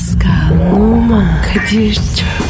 Pascal, Oman, Kadir çok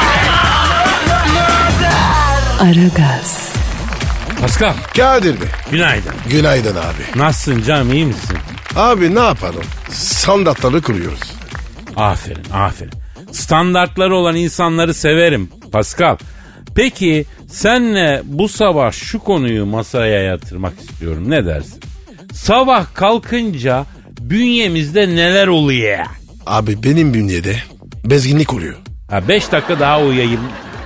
Aragaz, Pascal Kadir Bey. günaydın. Günaydın abi. Nasılsın canım iyi misin? Abi ne yapalım? Standartları kuruyoruz. Aferin aferin. Standartları olan insanları severim Pascal. Peki senle bu sabah şu konuyu masaya yatırmak istiyorum. Ne dersin? Sabah kalkınca bünyemizde neler oluyor? Abi benim bünyede bezginlik oluyor. Ha 5 dakika daha uyuyayım.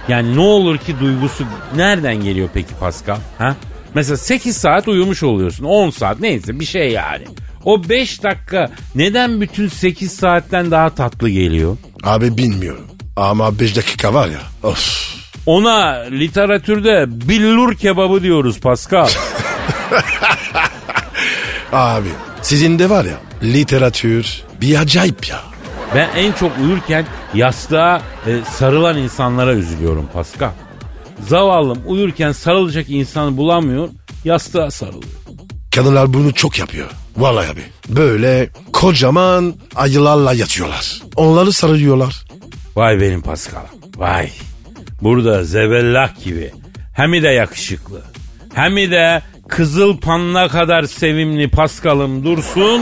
Yani ne olur ki duygusu nereden geliyor peki Pascal? Ha? Mesela 8 saat uyumuş oluyorsun. 10 saat neyse bir şey yani. O 5 dakika neden bütün 8 saatten daha tatlı geliyor? Abi bilmiyorum. Ama 5 dakika var ya. Of. Ona literatürde billur kebabı diyoruz Pascal. Abi sizin de var ya literatür bir acayip ya. Ben en çok uyurken yastığa e, sarılan insanlara üzülüyorum Pascal. Zavallım uyurken sarılacak insanı bulamıyor, yastığa sarılıyor. Kadınlar bunu çok yapıyor. Vallahi abi. Böyle kocaman ayılarla yatıyorlar. Onları sarılıyorlar. Vay benim Pascal'ım, vay. Burada zebellak gibi, hem de yakışıklı, hem de kızıl panna kadar sevimli Pascal'ım dursun.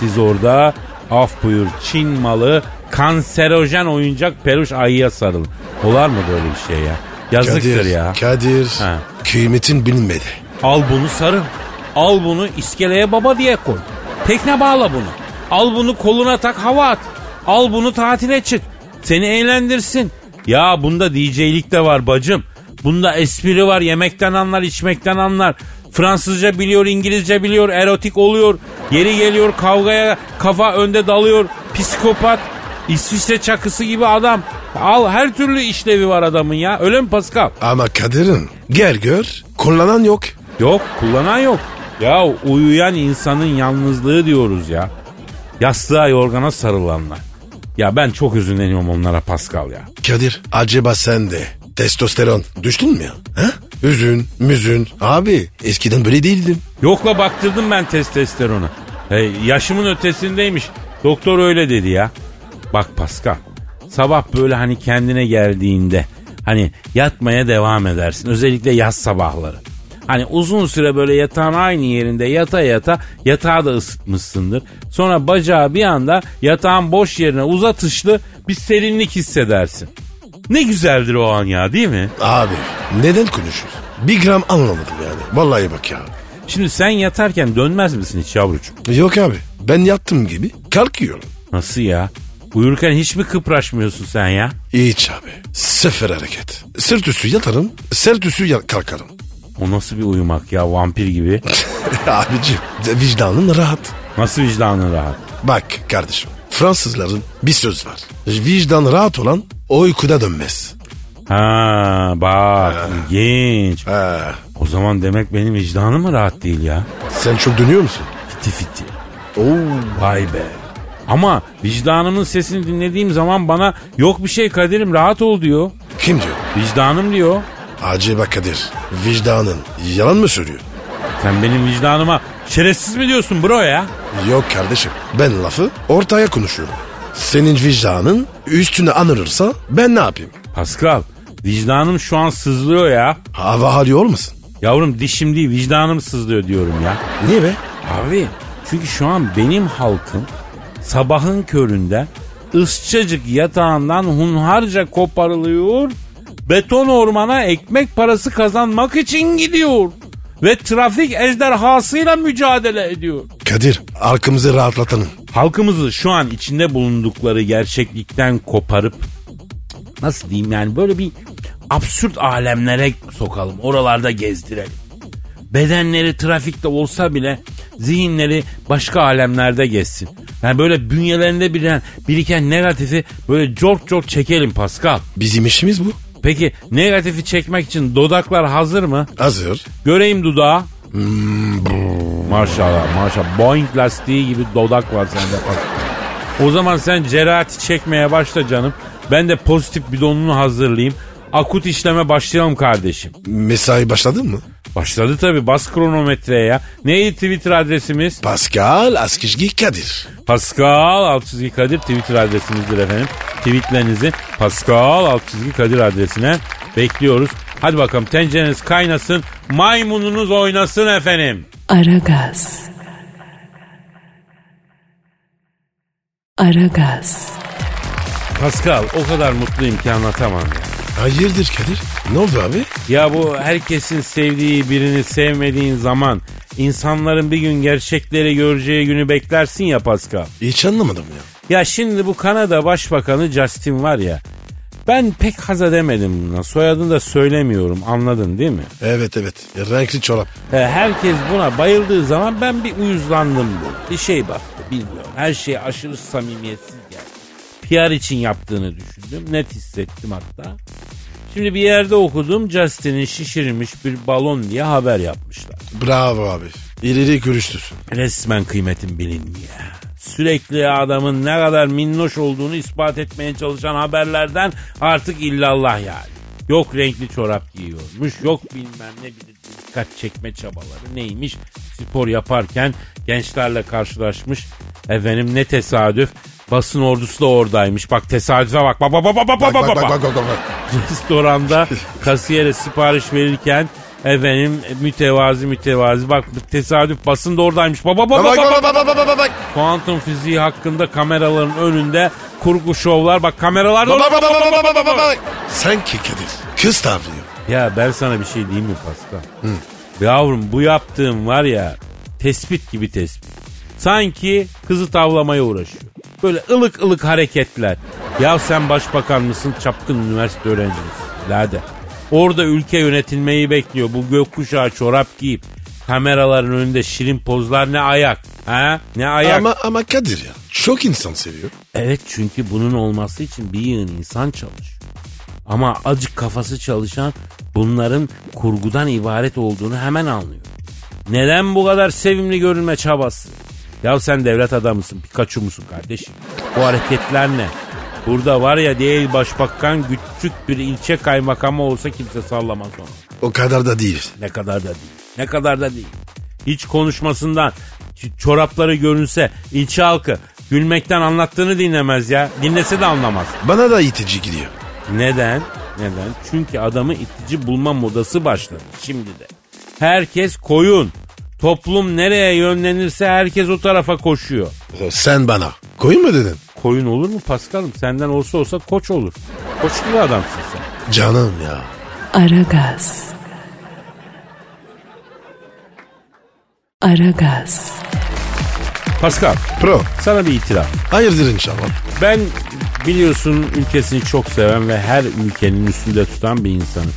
Siz orada af buyur Çin malı kanserojen oyuncak peluş ayıya sarılın. Olar mı böyle bir şey ya? Yazıktır Kadir, ya. Kadir Ha. kıymetin bilinmedi. Al bunu sarıl. Al bunu iskeleye baba diye koy. Tekne bağla bunu. Al bunu koluna tak hava at. Al bunu tatile çık. Seni eğlendirsin. Ya bunda DJ'lik de var bacım. Bunda espri var. Yemekten anlar, içmekten anlar. Fransızca biliyor, İngilizce biliyor, erotik oluyor. Yeri geliyor kavgaya kafa önde dalıyor. Psikopat, İsviçre çakısı gibi adam. Al her türlü işlevi var adamın ya. Öyle mi Pascal? Ama Kadir'in gel gör kullanan yok. Yok kullanan yok. Ya uyuyan insanın yalnızlığı diyoruz ya. Yastığa yorgana sarılanlar. Ya ben çok üzünleniyorum onlara Pascal ya. Kadir acaba sen de testosteron düştün mü ya? Ha? Üzün, müzün. Abi eskiden böyle değildin. Yokla baktırdım ben testosteronu. Hey, yaşımın ötesindeymiş. Doktor öyle dedi ya. Bak Pascal. Sabah böyle hani kendine geldiğinde hani yatmaya devam edersin. Özellikle yaz sabahları. Hani uzun süre böyle yatağın aynı yerinde yata yata yatağı da ısıtmışsındır. Sonra bacağı bir anda yatağın boş yerine uzatışlı bir serinlik hissedersin. Ne güzeldir o an ya değil mi? Abi neden konuşuyorsun? Bir gram anlamadım yani. Vallahi bak ya. Şimdi sen yatarken dönmez misin hiç yavrucuğum? Yok abi ben yattım gibi kalkıyorum. Nasıl ya? Uyurken hiç mi kıpraşmıyorsun sen ya? Hiç abi. Sıfır hareket. Sırt üstü yatarım, sırt üstü ya- kalkarım. O nasıl bir uyumak ya vampir gibi? Abicim vicdanın rahat. Nasıl vicdanın rahat? Bak kardeşim Fransızların bir söz var. Vicdan rahat olan o uykuda dönmez. Ha bak ilginç. Ha, O zaman demek benim vicdanım mı rahat değil ya? sen çok dönüyor musun? Fiti fiti. Oo. Vay be. Ama vicdanımın sesini dinlediğim zaman bana yok bir şey Kadir'im rahat ol diyor. Kim diyor? Vicdanım diyor. Acaba Kadir vicdanın yalan mı söylüyor? Sen benim vicdanıma şerefsiz mi diyorsun bro ya? Yok kardeşim ben lafı ortaya konuşuyorum. Senin vicdanın üstüne anırırsa ben ne yapayım? Pascal vicdanım şu an sızlıyor ya. Hava hali olmasın? Yavrum dişim değil vicdanım sızlıyor diyorum ya. Niye be? Abi çünkü şu an benim halkım sabahın köründe ısçacık yatağından hunharca koparılıyor. Beton ormana ekmek parası kazanmak için gidiyor. Ve trafik ejderhasıyla mücadele ediyor. Kadir arkamızı rahatlatalım. Halkımızı şu an içinde bulundukları gerçeklikten koparıp nasıl diyeyim yani böyle bir absürt alemlere sokalım. Oralarda gezdirelim. Bedenleri trafikte olsa bile zihinleri başka alemlerde gezsin. Yani böyle bünyelerinde biriken, biriken negatifi böyle çok çok çekelim Pascal. Bizim işimiz bu. Peki negatifi çekmek için dodaklar hazır mı? Hazır. Göreyim dudağı. Maşallah maşallah. Boeing lastiği gibi dodak var sende. O zaman sen cerahati çekmeye başla canım. Ben de pozitif bidonunu hazırlayayım. Akut işleme başlayalım kardeşim. Mesai başladın mı? Başladı tabi bas kronometreye ya. Neydi Twitter adresimiz? Pascal Askizgi Kadir. Pascal Altçizgi Kadir Twitter adresimizdir efendim. Tweetlerinizi Pascal Altçizgi Kadir adresine bekliyoruz. Hadi bakalım tencereniz kaynasın, maymununuz oynasın efendim. Aragaz. Aragaz. Pascal o kadar mutluyum ki anlatamam ya. Hayırdır Kadir? Ne oldu abi? Ya bu herkesin sevdiği birini sevmediğin zaman insanların bir gün gerçekleri göreceği günü beklersin ya Pascal. Hiç anlamadım ya. Ya şimdi bu Kanada Başbakanı Justin var ya. Ben pek haz edemedim buna. Soyadını da söylemiyorum anladın değil mi? Evet evet. Renkli çorap. He, herkes buna bayıldığı zaman ben bir uyuzlandım bu. Bir şey baktı bilmiyorum. Her şey aşırı samimiyetsiz geldi. PR için yaptığını düşündüm. Net hissettim hatta. Şimdi bir yerde okudum Justin'in şişirilmiş bir balon diye haber yapmışlar. Bravo abi. İleri görüştürsün. Resmen kıymetin bilinmiyor. Sürekli adamın ne kadar minnoş olduğunu ispat etmeye çalışan haberlerden artık illallah yani. Yok renkli çorap giyiyormuş, yok bilmem ne bir dikkat çekme çabaları neymiş. Spor yaparken gençlerle karşılaşmış. Efendim ne tesadüf. Basın ordusu da oradaymış. Bak tesadüfe bak. Bak bak bak bak bak bak bak. bak. bak bak. Restoranda kasiyere sipariş verirken efendim mütevazi mütevazi bak tesadüf basın da oradaymış. Bak bak bak Bak bak bak. bak bak bak bak bak bak. Kuantum fiziği hakkında kameraların önünde kurgu şovlar. Bak kameralar da Bak bak bak bak bak bak bak bak. Sanki Kadir. Kız tavrıyor. Ya ben sana bir şey diyeyim mi Pascal? Yavrum bu yaptığım var ya tespit gibi tespit. Sanki kızı tavlamaya uğraşıyor. Böyle ılık ılık hareketler. Ya sen başbakan mısın çapkın üniversite öğrencisi. Lade. Orada ülke yönetilmeyi bekliyor. Bu gökkuşağı çorap giyip kameraların önünde şirin pozlar ne ayak. Ha? Ne ayak. Ama ama Kadir ya. Çok insan seviyor. Evet çünkü bunun olması için bir yığın insan çalışıyor. Ama acık kafası çalışan bunların kurgudan ibaret olduğunu hemen anlıyor. Neden bu kadar sevimli görünme çabası? Ya sen devlet adamısın, Pikachu musun kardeşim? Bu hareketler ne? Burada var ya değil başbakan küçük bir ilçe kaymakamı olsa kimse sallamaz onu. O kadar da değil. Ne kadar da değil. Ne kadar da değil. Hiç konuşmasından çorapları görünse ilçe halkı gülmekten anlattığını dinlemez ya. Dinlese de anlamaz. Bana da itici gidiyor. Neden? Neden? Çünkü adamı itici bulma modası başladı şimdi de. Herkes koyun. Toplum nereye yönlenirse herkes o tarafa koşuyor. Sen bana. Koyun mu dedin? Koyun olur mu Paskal'ım? Senden olsa olsa koç olur. Koç gibi adamsın sen. Canım ya. Aragaz. Aragaz. Pascal Pro. sana bir itiraf. Hayırdır inşallah. Ben biliyorsun ülkesini çok seven ve her ülkenin üstünde tutan bir insanım.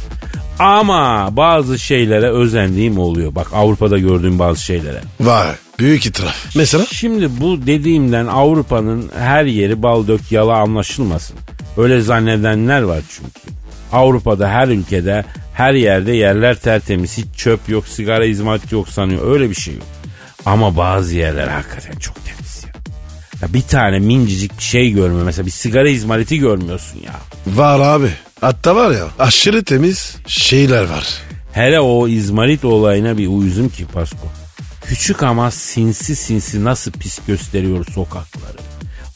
Ama bazı şeylere özendiğim oluyor. Bak Avrupa'da gördüğüm bazı şeylere. Vay. Büyük itiraf. Mesela? Şimdi bu dediğimden Avrupa'nın her yeri bal dök yala anlaşılmasın. Öyle zannedenler var çünkü. Avrupa'da her ülkede her yerde yerler tertemiz. Hiç çöp yok, sigara izmarit yok sanıyor. Öyle bir şey yok. Ama bazı yerler hakikaten çok temiz ya. Ya bir tane mincicik şey görmüyor. Mesela bir sigara izmariti görmüyorsun ya. Var abi. Hatta var ya aşırı temiz şeyler var. Hele o izmarit olayına bir uyuzum ki Pasko. Küçük ama sinsi sinsi nasıl pis gösteriyor sokakları.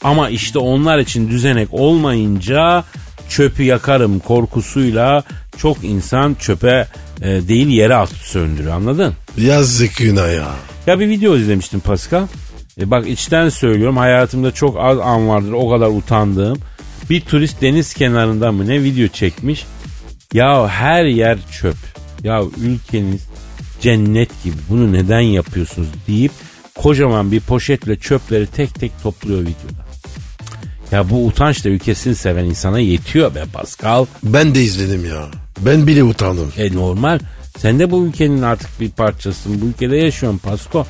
Ama işte onlar için düzenek olmayınca çöpü yakarım korkusuyla çok insan çöpe e, değil yere atıp söndürüyor anladın? Yazık günah ya. Ya bir video izlemiştim Pascal. E bak içten söylüyorum hayatımda çok az an vardır o kadar utandığım. Bir turist deniz kenarında mı ne video çekmiş. Ya her yer çöp. Ya ülkeniz cennet gibi bunu neden yapıyorsunuz deyip kocaman bir poşetle çöpleri tek tek topluyor videoda. Ya bu utanç da ülkesini seven insana yetiyor be Pascal. Ben de izledim ya. Ben bile utandım. E normal. Sen de bu ülkenin artık bir parçasısın. Bu ülkede yaşıyorsun Pasko.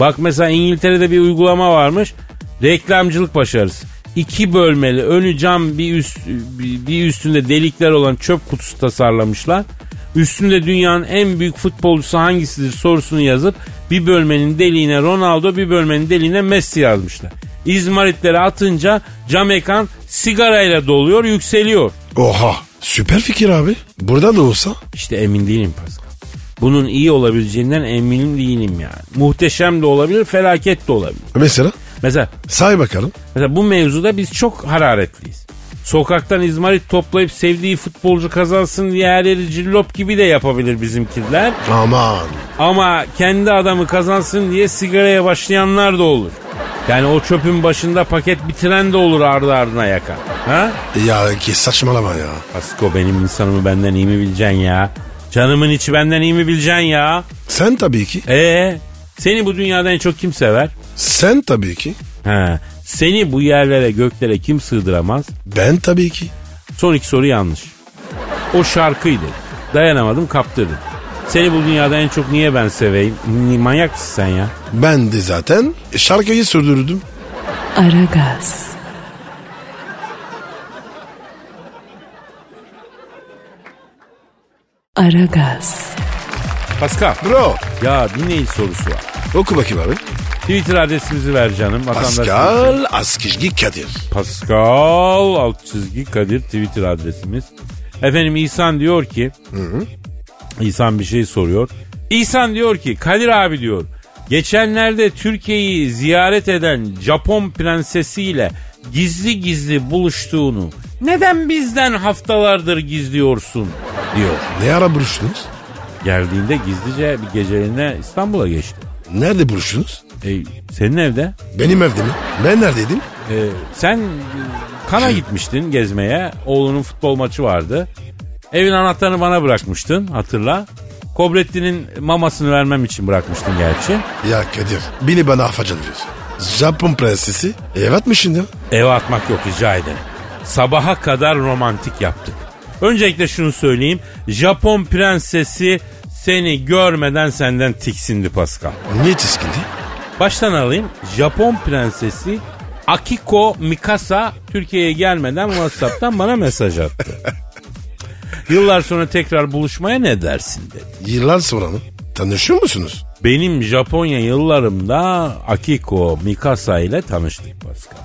Bak mesela İngiltere'de bir uygulama varmış. Reklamcılık başarısı. İki bölmeli önü cam bir, üst, bir üstünde delikler olan çöp kutusu tasarlamışlar. Üstünde dünyanın en büyük futbolcusu hangisidir sorusunu yazıp bir bölmenin deliğine Ronaldo bir bölmenin deliğine Messi yazmışlar. İzmaritleri atınca cam ekran sigarayla doluyor yükseliyor. Oha süper fikir abi. Burada da olsa İşte emin değilim Pascal. Bunun iyi olabileceğinden eminim değilim yani. Muhteşem de olabilir, felaket de olabilir. mesela Mesela, say bakalım. mesela bu mevzuda biz çok hararetliyiz. Sokaktan izmarit toplayıp sevdiği futbolcu kazansın diye her yeri cillop gibi de yapabilir bizimkiler. Aman Ama kendi adamı kazansın diye sigaraya başlayanlar da olur. Yani o çöpün başında paket bitiren de olur ardı ardına yakan. Ha? ya ki saçmalama ya. Asko benim insanımı benden iyi mi bileceksin ya? Canımın içi benden iyi mi bileceksin ya? Sen tabii ki. Ee, seni bu dünyada en çok kim sever? Sen tabii ki. Ha, seni bu yerlere göklere kim sığdıramaz? Ben tabii ki. Son iki soru yanlış. O şarkıydı. Dayanamadım kaptırdım. Seni bu dünyada en çok niye ben seveyim? Ni- Manyak mısın sen ya? Ben de zaten şarkıyı sürdürdüm. Aragaz, Aragaz, Pascal. Bro Ya dinleyici sorusu var. oku bakayım abi. Twitter adresimizi ver canım. Pascal Askizgi Kadir. Pascal alt çizgi Kadir Twitter adresimiz. Efendim İhsan diyor ki İhsan bir şey soruyor. İhsan diyor ki Kadir abi diyor geçenlerde Türkiye'yi ziyaret eden Japon prensesiyle gizli gizli buluştuğunu neden bizden haftalardır gizliyorsun diyor. Ne ara buluştunuz? Geldiğinde gizlice bir geceliğine İstanbul'a geçti. Nerede buluştunuz? E, senin evde Benim evde mi? Ben neredeydim? Ee, sen e, Kana gitmiştin gezmeye. Oğlunun futbol maçı vardı. Evin anahtarını bana bırakmıştın hatırla. Kobretti'nin mamasını vermem için bırakmıştın gerçi. Ya Kadir beni bana afacan diyorsun. Japon prensesi evet mi şimdi? Eve atmak yok rica ederim. Sabaha kadar romantik yaptık. Öncelikle şunu söyleyeyim. Japon prensesi seni görmeden senden tiksindi Pascal. Niye tiskindi? Baştan alayım. Japon prensesi Akiko Mikasa Türkiye'ye gelmeden WhatsApp'tan bana mesaj attı. Yıllar sonra tekrar buluşmaya ne dersin dedi. Yıllar sonra mı? Tanışıyor musunuz? Benim Japonya yıllarımda Akiko Mikasa ile tanıştık Pascal.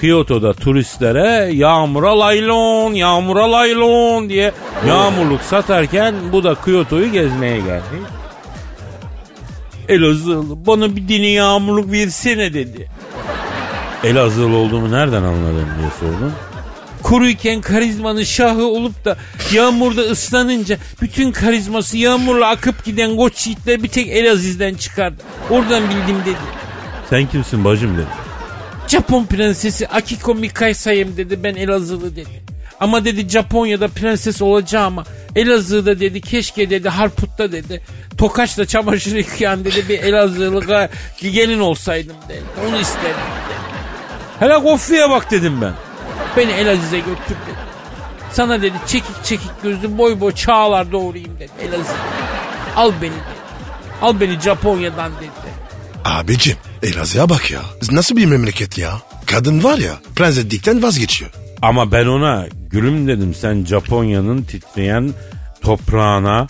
Kyoto'da turistlere yağmura laylon, yağmura laylon diye yağmurluk satarken bu da Kyoto'yu gezmeye geldi. Elazığlı bana bir dini yağmurluk versene dedi. Elazığlı olduğumu nereden anladın diye sordum. Kuruyken karizmanın şahı olup da yağmurda ıslanınca bütün karizması yağmurla akıp giden koç yiğitler bir tek Elaziz'den çıkardı. Oradan bildim dedi. Sen kimsin bacım dedi. Japon prensesi Akiko Mikaysa'yım dedi ben Elazığlı dedi. Ama dedi Japonya'da prenses olacağım ama Elazığ'da dedi keşke dedi Harput'ta dedi Tokaç'la çamaşır yıkayan dedi bir Elazığlı ga- gelin olsaydım dedi. Onu isterdim dedi. Hele Goffi'ye bak dedim ben. Beni Elaziz'e götür dedi. Sana dedi çekik çekik gözlü boy boy çağlar doğurayım dedi Elazığ. Al beni dedi. Al beni Japonya'dan dedi. Abicim Elazığ'a bak ya. Nasıl bir memleket ya? Kadın var ya prenseslikten vazgeçiyor. Ama ben ona gülüm dedim sen Japonya'nın titreyen toprağına,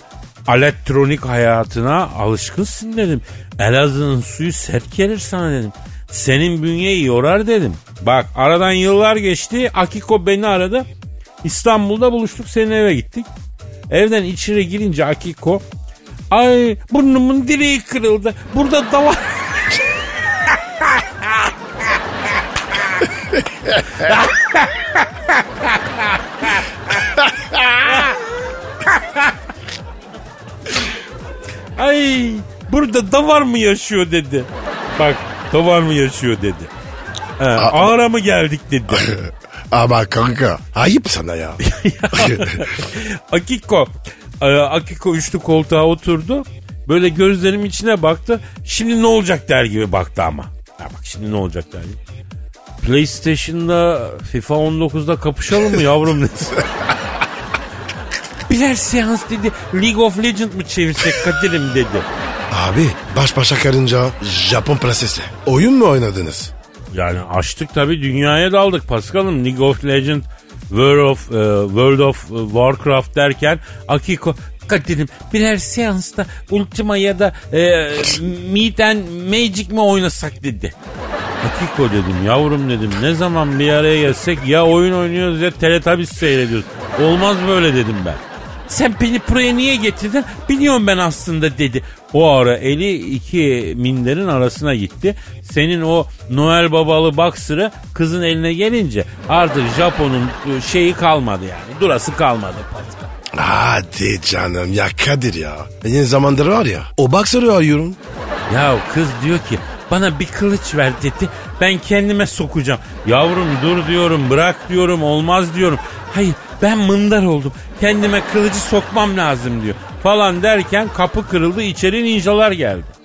elektronik hayatına alışkınsın dedim. Elazığ'ın suyu sert gelir sana dedim. Senin bünyeyi yorar dedim. Bak aradan yıllar geçti. Akiko beni aradı. İstanbul'da buluştuk senin eve gittik. Evden içeri girince Akiko Ay burnumun direği kırıldı. Burada da Ay burada davar mı yaşıyor dedi. Bak davar mı yaşıyor dedi. He, ağıra mı geldik dedi. Ama kanka ayıp sana ya. Akiko. e, Akiko üçlü koltuğa oturdu. Böyle gözlerim içine baktı. Şimdi ne olacak der gibi baktı ama. Ya bak şimdi ne olacak der gibi. PlayStation'da FIFA 19'da kapışalım mı yavrum dedi. Birer seans dedi. League of Legends mı çevirsek Kadir'im dedi. Abi baş başa karınca Japon prensesle oyun mu oynadınız? Yani açtık tabii dünyaya daldık Paskal'ım. League of Legends, World of, e, World of Warcraft derken Akiko Kadir'im birer seansta Ultima ya da e, Meet and Magic mi oynasak dedi. Akiko dedim yavrum dedim ne zaman bir araya gelsek ya oyun oynuyoruz ya Teletubbies seyrediyoruz. Olmaz böyle dedim ben. Sen beni buraya niye getirdin? Biliyorum ben aslında dedi. O ara eli iki minderin arasına gitti. Senin o Noel babalı baksırı kızın eline gelince artık Japon'un şeyi kalmadı yani. Durası kalmadı Pascal. Hadi canım ya Kadir ya. Yeni zamandır var ya. O baksırı arıyorum. Ya kız diyor ki bana bir kılıç ver dedi. Ben kendime sokacağım. Yavrum dur diyorum bırak diyorum olmaz diyorum. Hayır ben mındar oldum. Kendime kılıcı sokmam lazım diyor. Falan derken kapı kırıldı içeri ninjalar geldi.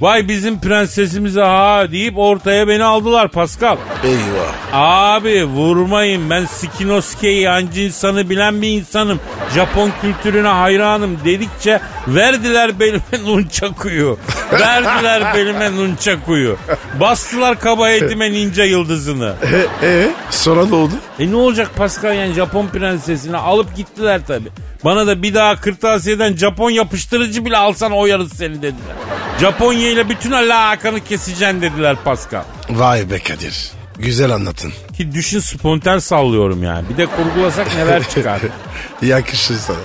Vay bizim prensesimize ha deyip ortaya beni aldılar Pascal. Eyvah. Abi vurmayın ben Skinosuke'yi yancı insanı bilen bir insanım. Japon kültürüne hayranım dedikçe verdiler belime nunchakuyu. verdiler belime nunchakuyu. Bastılar kaba etime ninja yıldızını. E, e sonra ne oldu? E ne olacak Pascal yani Japon prensesini alıp gittiler tabi. Bana da bir daha kırtasiyeden Japon yapıştırıcı bile alsan oyarız seni dediler. Japonya ile bütün alakanı keseceksin dediler Pascal. Vay be Kadir. Güzel anlatın. Ki düşün spontan sallıyorum yani. Bir de kurgulasak neler çıkar. Yakışır sana.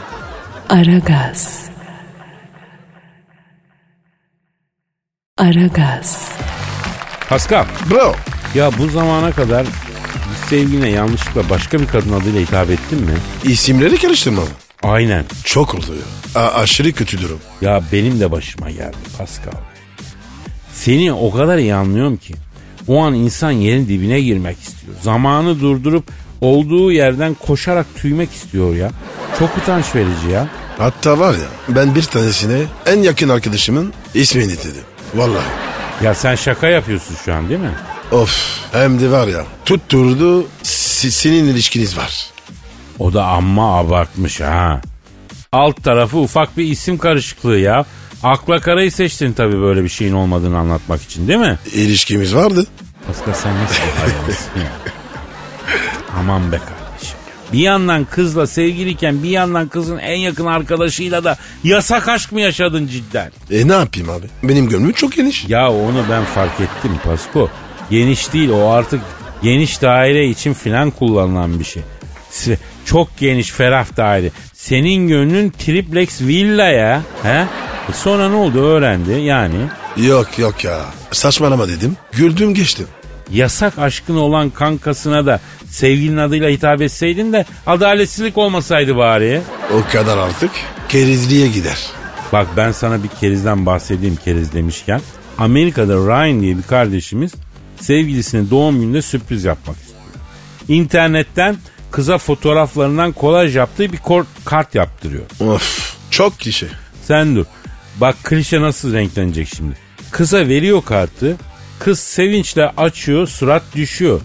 Aragaz. Aragaz. Pascal Bro. ya bu zamana kadar sevgiline yanlışlıkla başka bir kadın adıyla hitap ettin mi? İsimleri karıştırma. Aynen. Çok oluyor. A- aşırı kötü durum. Ya benim de başıma geldi Pascal. Seni o kadar iyi anlıyorum ki. O an insan yerin dibine girmek istiyor. Zamanı durdurup olduğu yerden koşarak tüymek istiyor ya. Çok utanç verici ya. Hatta var ya ben bir tanesine en yakın arkadaşımın ismini dedim. Vallahi. Ya sen şaka yapıyorsun şu an değil mi? Of hem de var ya tutturdu si- senin ilişkiniz var. O da amma abartmış ha. Alt tarafı ufak bir isim karışıklığı ya. Akla karayı seçtin tabii böyle bir şeyin olmadığını anlatmak için değil mi? İlişkimiz vardı. Pascal sen nasıl bir ya? Aman be kardeşim. Bir yandan kızla sevgiliyken bir yandan kızın en yakın arkadaşıyla da yasak aşk mı yaşadın cidden? E ne yapayım abi? Benim gönlüm çok geniş. Ya onu ben fark ettim Pasko. Geniş değil o artık geniş daire için filan kullanılan bir şey. Çok geniş ferah daire. Senin gönlün triplex villa ya. He? E sonra ne oldu öğrendi yani. Yok yok ya. Saçmalama dedim. Güldüm geçtim. Yasak aşkın olan kankasına da sevgilinin adıyla hitap etseydin de adaletsizlik olmasaydı bari. O kadar artık kerizliğe gider. Bak ben sana bir kerizden bahsedeyim keriz demişken. Amerika'da Ryan diye bir kardeşimiz sevgilisine doğum gününde sürpriz yapmak istiyor. İnternetten kıza fotoğraflarından kolaj yaptığı bir kart yaptırıyor. Of çok kişi. Sen dur. Bak klişe nasıl renklenecek şimdi. Kıza veriyor kartı. Kız sevinçle açıyor surat düşüyor.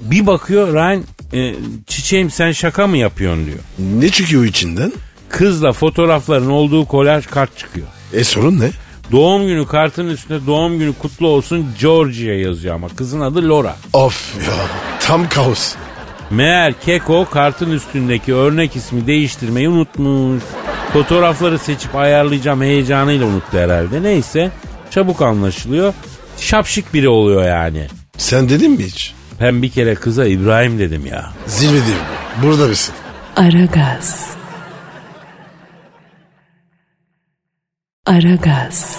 Bir bakıyor Ryan e, çiçeğim sen şaka mı yapıyorsun diyor. Ne çıkıyor içinden? Kızla fotoğrafların olduğu kolaj kart çıkıyor. E sorun ne? Doğum günü kartının üstünde doğum günü kutlu olsun Georgia yazıyor ama kızın adı Laura. Of ya tam kaos. Meğer Keko kartın üstündeki örnek ismi değiştirmeyi unutmuş. Fotoğrafları seçip ayarlayacağım heyecanıyla unuttu herhalde. Neyse çabuk anlaşılıyor. Şapşik biri oluyor yani. Sen dedin mi hiç? Ben bir kere kıza İbrahim dedim ya. Zirvedeyim. Burada mısın? Aragaz. Aragaz.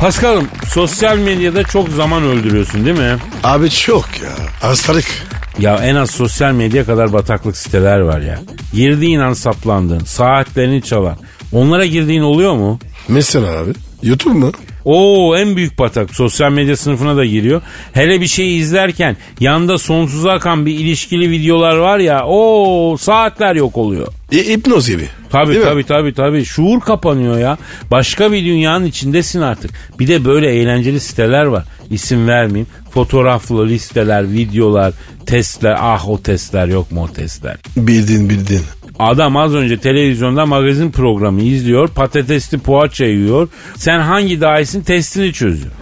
Paskal'ım sosyal medyada çok zaman öldürüyorsun değil mi? Abi çok ya. Hastalık. Ya en az sosyal medya kadar bataklık siteler var ya. Girdiğin an saplandın, saatlerini çalan. Onlara girdiğin oluyor mu? Mesela abi. YouTube mu? Oo en büyük batak sosyal medya sınıfına da giriyor. Hele bir şey izlerken yanda sonsuza akan bir ilişkili videolar var ya o saatler yok oluyor. E, hipnoz gibi. Tabii Değil mi? tabii tabii tabii. Şuur kapanıyor ya. Başka bir dünyanın içindesin artık. Bir de böyle eğlenceli siteler var. İsim vermeyeyim. Fotoğraflı listeler, videolar, testler. Ah o testler yok mu o testler? Bildin bildin. Adam az önce televizyonda magazin programı izliyor. Patatesli poğaça yiyor. Sen hangi dahisin testini çözüyor.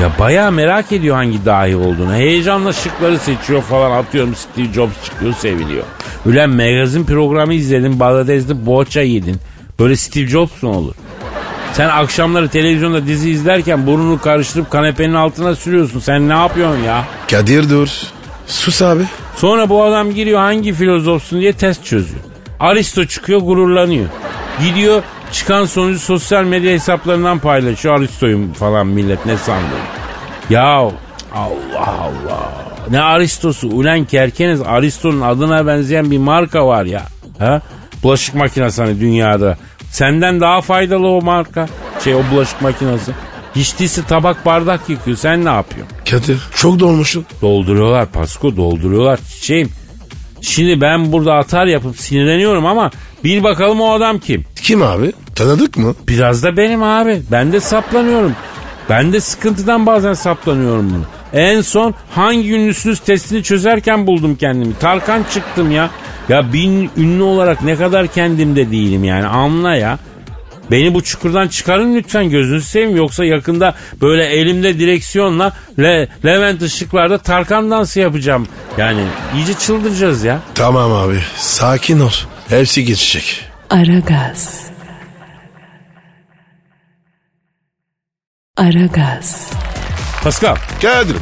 Ya bayağı merak ediyor hangi dahi olduğunu. Heyecanla şıkları seçiyor falan atıyorum Steve Jobs çıkıyor seviliyor. Ulan magazin programı izledin Bangladeş'te boğaça yedin. Böyle Steve Jobs mu olur? Sen akşamları televizyonda dizi izlerken burnunu karıştırıp kanepenin altına sürüyorsun. Sen ne yapıyorsun ya? Kadir dur. Sus abi. Sonra bu adam giriyor hangi filozofsun diye test çözüyor. Aristo çıkıyor gururlanıyor. Gidiyor çıkan sonucu sosyal medya hesaplarından paylaşıyor. Aristo'yum falan millet ne sandı? Ya Allah Allah. Ne Aristo'su? Ulan kerkeniz Aristo'nun adına benzeyen bir marka var ya. Ha? Bulaşık makinesi hani dünyada. Senden daha faydalı o marka. Şey o bulaşık makinesi. Hiç değilse tabak bardak yıkıyor. Sen ne yapıyorsun? Kadir çok dolmuşsun. Dolduruyorlar Pasko dolduruyorlar çiçeğim. Şimdi ben burada atar yapıp sinirleniyorum ama bir bakalım o adam kim? Kim abi? Tanıdık mı? Biraz da benim abi. Ben de saplanıyorum. Ben de sıkıntıdan bazen saplanıyorum bunu. En son hangi ünlüsünüz testini çözerken buldum kendimi. Tarkan çıktım ya. Ya bin ünlü olarak ne kadar kendimde değilim yani anla ya. Beni bu çukurdan çıkarın lütfen gözünüzü seveyim yoksa yakında böyle elimde direksiyonla Le Levent ışıklarda Tarkan dansı yapacağım. Yani iyice çıldıracağız ya. Tamam abi sakin ol. Hepsi geçecek. Aragaz. Aragaz. Pascal, Kadir.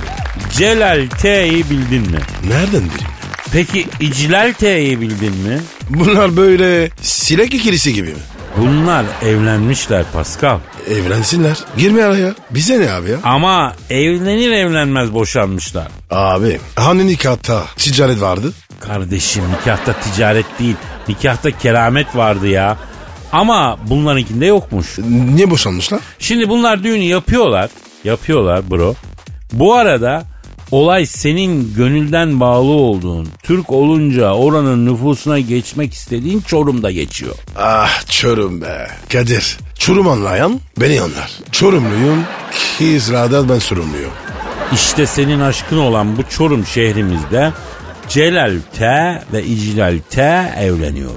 Celal T'yi bildin mi? Nereden bileyim? Peki İclal T'yi bildin mi? Bunlar böyle silek ikilisi gibi mi? Bunlar evlenmişler Pascal. Evlensinler. Girme araya. Bize ne abi ya? Ama evlenir evlenmez boşanmışlar. Abi hani nikahta ticaret vardı? Kardeşim nikahta ticaret değil, nikahta keramet vardı ya. Ama bunlarınkinde yokmuş. Niye boşanmışlar? Şimdi bunlar düğünü yapıyorlar. Yapıyorlar bro. Bu arada olay senin gönülden bağlı olduğun, Türk olunca oranın nüfusuna geçmek istediğin Çorum'da geçiyor. Ah çorum be. Kadir. Çorum anlayan beni anlar. Çorumluyum. Kizra'da ben sorumluyum. İşte senin aşkın olan bu Çorum şehrimizde Celal T ve İclal T evleniyor.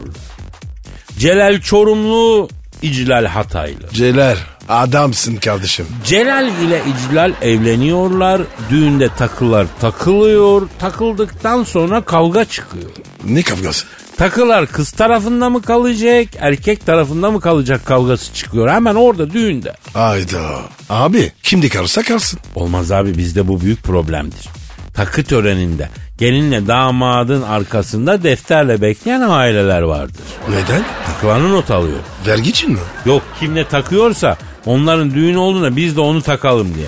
Celal Çorumlu, İclal Hataylı. Celal adamsın kardeşim. Celal ile İclal evleniyorlar. Düğünde takılar takılıyor. Takıldıktan sonra kavga çıkıyor. Ne kavgası? Takılar kız tarafında mı kalacak, erkek tarafında mı kalacak kavgası çıkıyor. Hemen orada düğünde. Ayda. Abi kimde kalırsa kalsın. Olmaz abi bizde bu büyük problemdir. Takı töreninde gelinle damadın arkasında defterle bekleyen aileler vardır. Neden? Takılarını not alıyor. Vergi için mi? Yok kim ne takıyorsa onların düğünü olduğunda biz de onu takalım diye.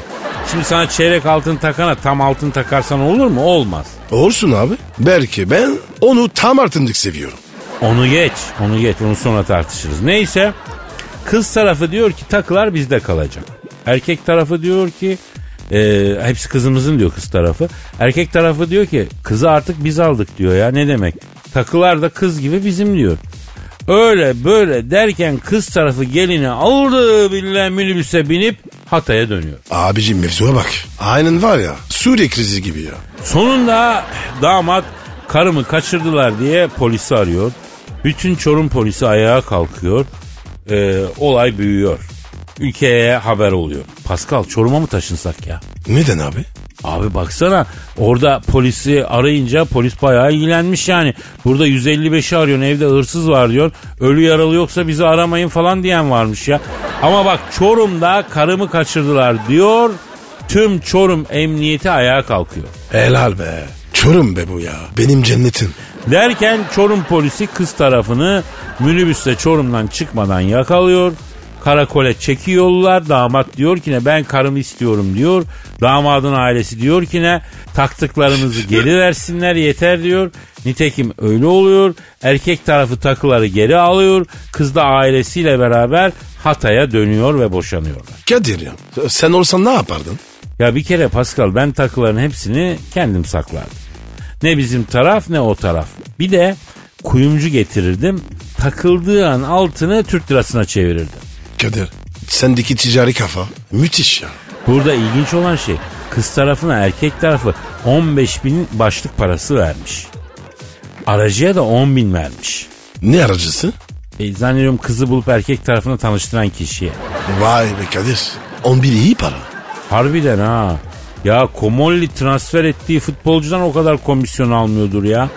Şimdi sana çeyrek altın takana tam altın takarsan olur mu? Olmaz. Olsun abi. Belki ben onu tam artındık seviyorum. Onu geç, onu geç, onu sonra tartışırız. Neyse, kız tarafı diyor ki takılar bizde kalacak. Erkek tarafı diyor ki, e, hepsi kızımızın diyor kız tarafı. Erkek tarafı diyor ki, kızı artık biz aldık diyor ya ne demek. Takılar da kız gibi bizim diyor. Öyle böyle derken kız tarafı gelini aldı billahi minibüse binip Hatay'a dönüyor. Abicim mevzuya bak. Aynen var ya Suriye krizi gibi ya. Sonunda damat karımı kaçırdılar diye polisi arıyor. Bütün Çorum polisi ayağa kalkıyor. Ee, olay büyüyor. Ülkeye haber oluyor. Pascal Çorum'a mı taşınsak ya? Neden abi? Abi baksana orada polisi arayınca polis bayağı ilgilenmiş yani. Burada 155'i arıyorsun evde hırsız var diyor. Ölü yaralı yoksa bizi aramayın falan diyen varmış ya. Ama bak Çorum'da karımı kaçırdılar diyor. Tüm Çorum emniyeti ayağa kalkıyor. Helal be. Çorum be bu ya. Benim cennetim. Derken Çorum polisi kız tarafını minibüste Çorum'dan çıkmadan yakalıyor. Karakole çekiyorlar. Damat diyor ki ne ben karımı istiyorum diyor. Damadın ailesi diyor ki ne taktıklarınızı geri versinler yeter diyor. Nitekim öyle oluyor. Erkek tarafı takıları geri alıyor. Kız da ailesiyle beraber Hatay'a dönüyor ve boşanıyorlar. Kadir ya sen olsan ne yapardın? Ya bir kere Pascal ben takıların hepsini kendim saklardım. Ne bizim taraf ne o taraf. Bir de kuyumcu getirirdim. Takıldığı an altını Türk lirasına çevirirdim. Kadir sendeki ticari kafa müthiş ya. Burada ilginç olan şey kız tarafına erkek tarafı 15 bin başlık parası vermiş. Aracıya da 10 bin vermiş. Ne aracısı? E, zannediyorum kızı bulup erkek tarafına tanıştıran kişiye. Vay be Kadir. 11 iyi para. Harbiden ha. Ya Komolli transfer ettiği futbolcudan o kadar komisyon almıyordur ya.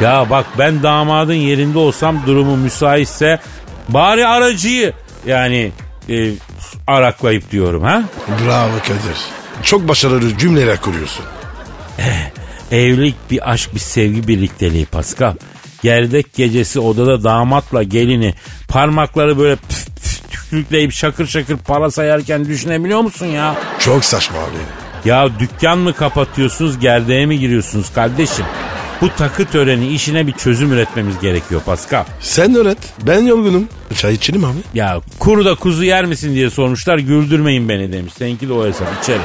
Ya bak ben damadın yerinde olsam durumu müsaitse bari aracıyı yani e, araklayıp diyorum ha. Bravo Kadir. Çok başarılı cümleler kuruyorsun. Evlilik bir aşk bir sevgi birlikteliği Pascal. Gerdek gecesi odada damatla gelini parmakları böyle püf püf tükrükleyip şakır şakır para sayarken düşünebiliyor musun ya? Çok saçma abi. Ya dükkan mı kapatıyorsunuz gerdeğe mi giriyorsunuz kardeşim? Bu takı töreni işine bir çözüm üretmemiz gerekiyor Pascal. Sen öğret. Ben yorgunum. Çay içelim abi. Ya kuruda kuzu yer misin diye sormuşlar güldürmeyin beni demiş. Seninki de o hesap içeri.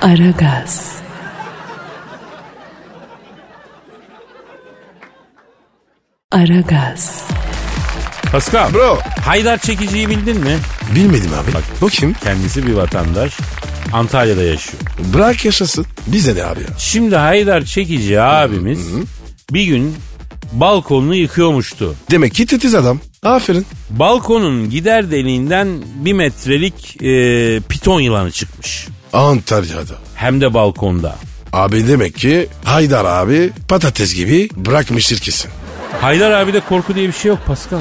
Aragaz. Aragaz. Pascal. Bro. Haydar Çekici'yi bildin mi? Bilmedim abi. Bu kim? Kendisi bir vatandaş. Antalya'da yaşıyor. Bırak yaşasın. Bize ne abi ya? Şimdi Haydar Çekici abimiz bir gün balkonunu yıkıyormuştu. Demek ki titiz adam. Aferin. Balkonun gider deliğinden bir metrelik e, piton yılanı çıkmış. Antalya'da. Hem de balkonda. Abi demek ki Haydar abi patates gibi bırakmıştır kesin. Haydar abi de korku diye bir şey yok Pascal.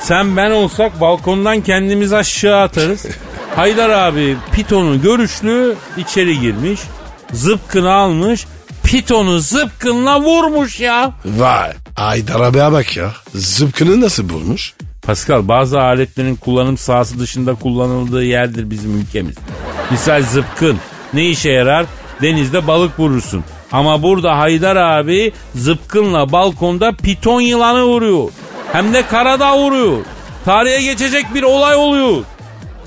Sen ben olsak balkondan kendimizi aşağı atarız. Haydar abi pitonu görüşlü içeri girmiş. Zıpkını almış. Pitonu zıpkınla vurmuş ya. Vay. Haydar abiye bak ya. Zıpkını nasıl bulmuş? Pascal bazı aletlerin kullanım sahası dışında kullanıldığı yerdir bizim ülkemiz. Misal zıpkın ne işe yarar? Denizde balık vurursun. Ama burada Haydar abi zıpkınla balkonda piton yılanı vuruyor. Hem de karada vuruyor. Tarihe geçecek bir olay oluyor.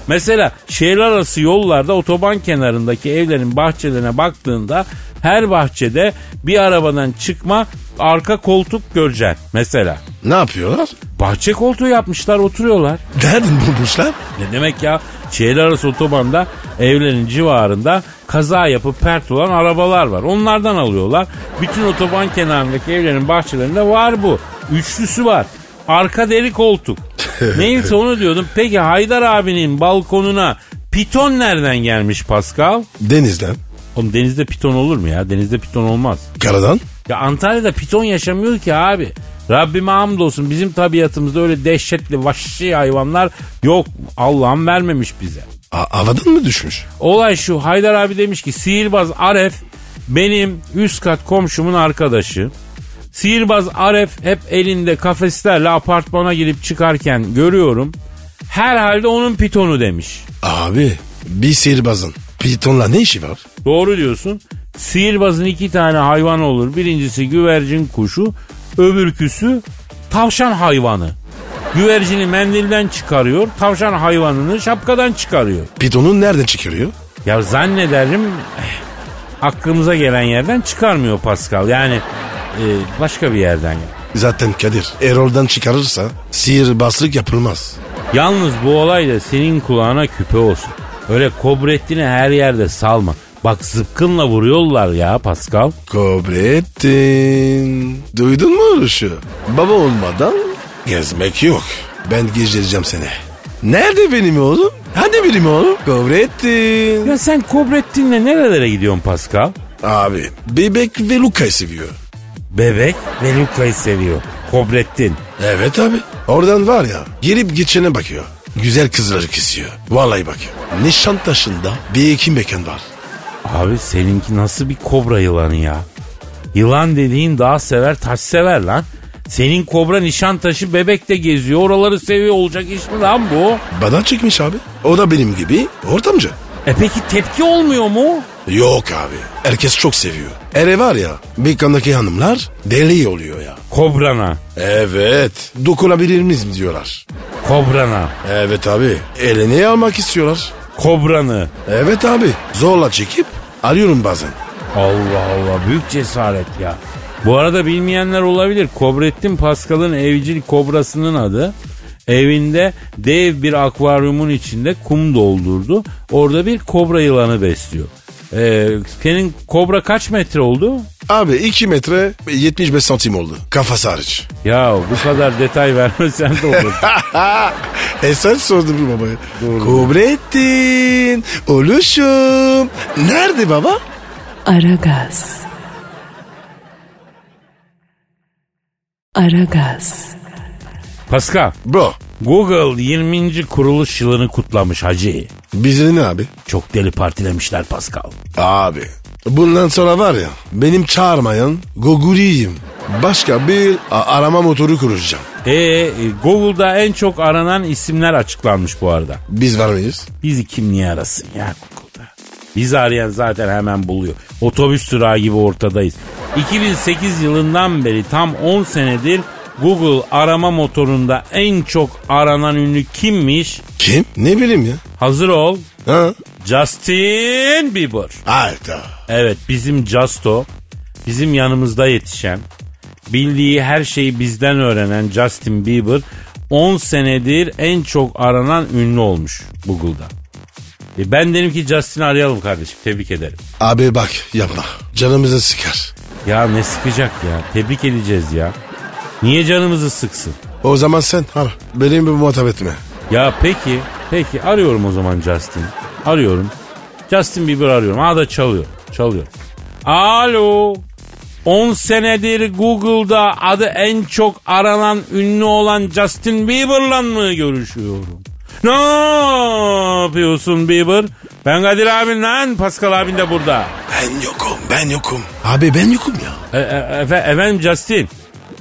Mesela şehir arası yollarda otoban kenarındaki evlerin bahçelerine baktığında her bahçede bir arabadan çıkma arka koltuk göreceksin mesela. Ne yapıyorlar? Bahçe koltuğu yapmışlar oturuyorlar. Nereden bulmuşlar? Ne demek ya? Şehir arası otobanda evlerin civarında kaza yapıp pert olan arabalar var. Onlardan alıyorlar. Bütün otoban kenarındaki evlerin bahçelerinde var bu. Üçlüsü var. Arka deri koltuk. Neyse onu diyordum. Peki Haydar abinin balkonuna piton nereden gelmiş Pascal? Denizden. Oğlum denizde piton olur mu ya? Denizde piton olmaz. Karadan. Ya Antalya'da piton yaşamıyor ki abi. Rabbime hamdolsun bizim tabiatımızda öyle dehşetli vahşi hayvanlar yok. Allah'ım vermemiş bize. A- havadan mı düşmüş? Olay şu Haydar abi demiş ki sihirbaz Aref benim üst kat komşumun arkadaşı. Sihirbaz Aref hep elinde kafeslerle apartmana girip çıkarken görüyorum. Herhalde onun pitonu demiş. Abi bir sihirbazın pitonla ne işi var? Doğru diyorsun. Sihirbazın iki tane hayvan olur. Birincisi güvercin kuşu, öbürküsü tavşan hayvanı. Güvercini mendilden çıkarıyor, tavşan hayvanını şapkadan çıkarıyor. Pitonu nereden çıkarıyor? Ya zannederim eh, aklımıza gelen yerden çıkarmıyor Pascal. Yani e, başka bir yerden. ya. Zaten Kadir Erol'dan çıkarırsa sihirbazlık yapılmaz. Yalnız bu olay da senin kulağına küpe olsun. Öyle Kobrettin'i her yerde salma. Bak zıpkınla vuruyorlar ya Pascal. Kobrettin. Duydun mu Uruş'u? Baba olmadan gezmek yok. Ben gezdireceğim seni. Nerede benim oğlum? Hadi benim oğlum? Kobrettin. Ya sen Kobrettin'le nerelere gidiyorsun Pascal? Abi bebek ve Luka'yı seviyor. Bebek ve Luka'yı seviyor. Kobrettin. Evet abi. Oradan var ya gelip geçene bakıyor. Güzel kızları kesiyor. Vallahi bak. Nişantaşı'nda bir iki mekan var. Abi seninki nasıl bir kobra yılanı ya? Yılan dediğin daha sever taş sever lan. Senin kobra nişantaşı bebekte geziyor oraları seviyor olacak iş mi lan bu? Bana çıkmış abi. O da benim gibi ortamcı. E peki tepki olmuyor mu? Yok abi. Herkes çok seviyor. Ere var ya mekandaki hanımlar deli oluyor ya. Kobrana. Evet. Dokunabilir miyiz diyorlar. Kobrana. Evet abi. Elini almak istiyorlar. Kobranı. Evet abi. Zorla çekip arıyorum bazen. Allah Allah büyük cesaret ya. Bu arada bilmeyenler olabilir. Kobrettin Pascal'ın evcil kobrasının adı. Evinde dev bir akvaryumun içinde kum doldurdu. Orada bir kobra yılanı besliyor. Ee, senin kobra kaç metre oldu? Abi 2 metre 75 santim oldu. Kafası hariç. Ya bu kadar detay vermesen de olur. e sen sordun bu babaya. Kobrettin. Oluşum. Nerede baba? Aragaz. Aragaz. Pascal, Bro. Google 20. kuruluş yılını kutlamış hacı. Bizi ne abi? Çok deli partilemişler Pascal. Abi. Bundan sonra var ya benim çağırmayan Google'iyim. Başka bir arama motoru kuracağım. E, e, Google'da en çok aranan isimler açıklanmış bu arada. Biz var mıyız? Bizi kim niye arasın ya Google'da? Bizi arayan zaten hemen buluyor. Otobüs durağı gibi ortadayız. 2008 yılından beri tam 10 senedir Google arama motorunda en çok aranan ünlü kimmiş? Kim? Ne bileyim ya. Hazır ol. Ha? Justin Bieber. Hayda. Evet bizim Justo. Bizim yanımızda yetişen. Bildiği her şeyi bizden öğrenen Justin Bieber 10 senedir en çok aranan ünlü olmuş Google'da. E ben dedim ki Justin'i arayalım kardeşim tebrik ederim. Abi bak yapma. Canımızı sıkar. Ya ne sıkacak ya tebrik edeceğiz ya. Niye canımızı sıksın? O zaman sen ara. Benim bir muhatap etme. Ya peki peki arıyorum o zaman Justin. Arıyorum. Justin Bieber arıyorum. Aa da çalıyor. Çalıyor. Alo. 10 senedir Google'da adı en çok aranan ünlü olan Justin Bieber'la mı görüşüyorum? Ne yapıyorsun Bieber? Ben Kadir abin lan Pascal abin de burada. Ben yokum ben yokum. Abi ben yokum ya. E, e, efe- efendim Justin.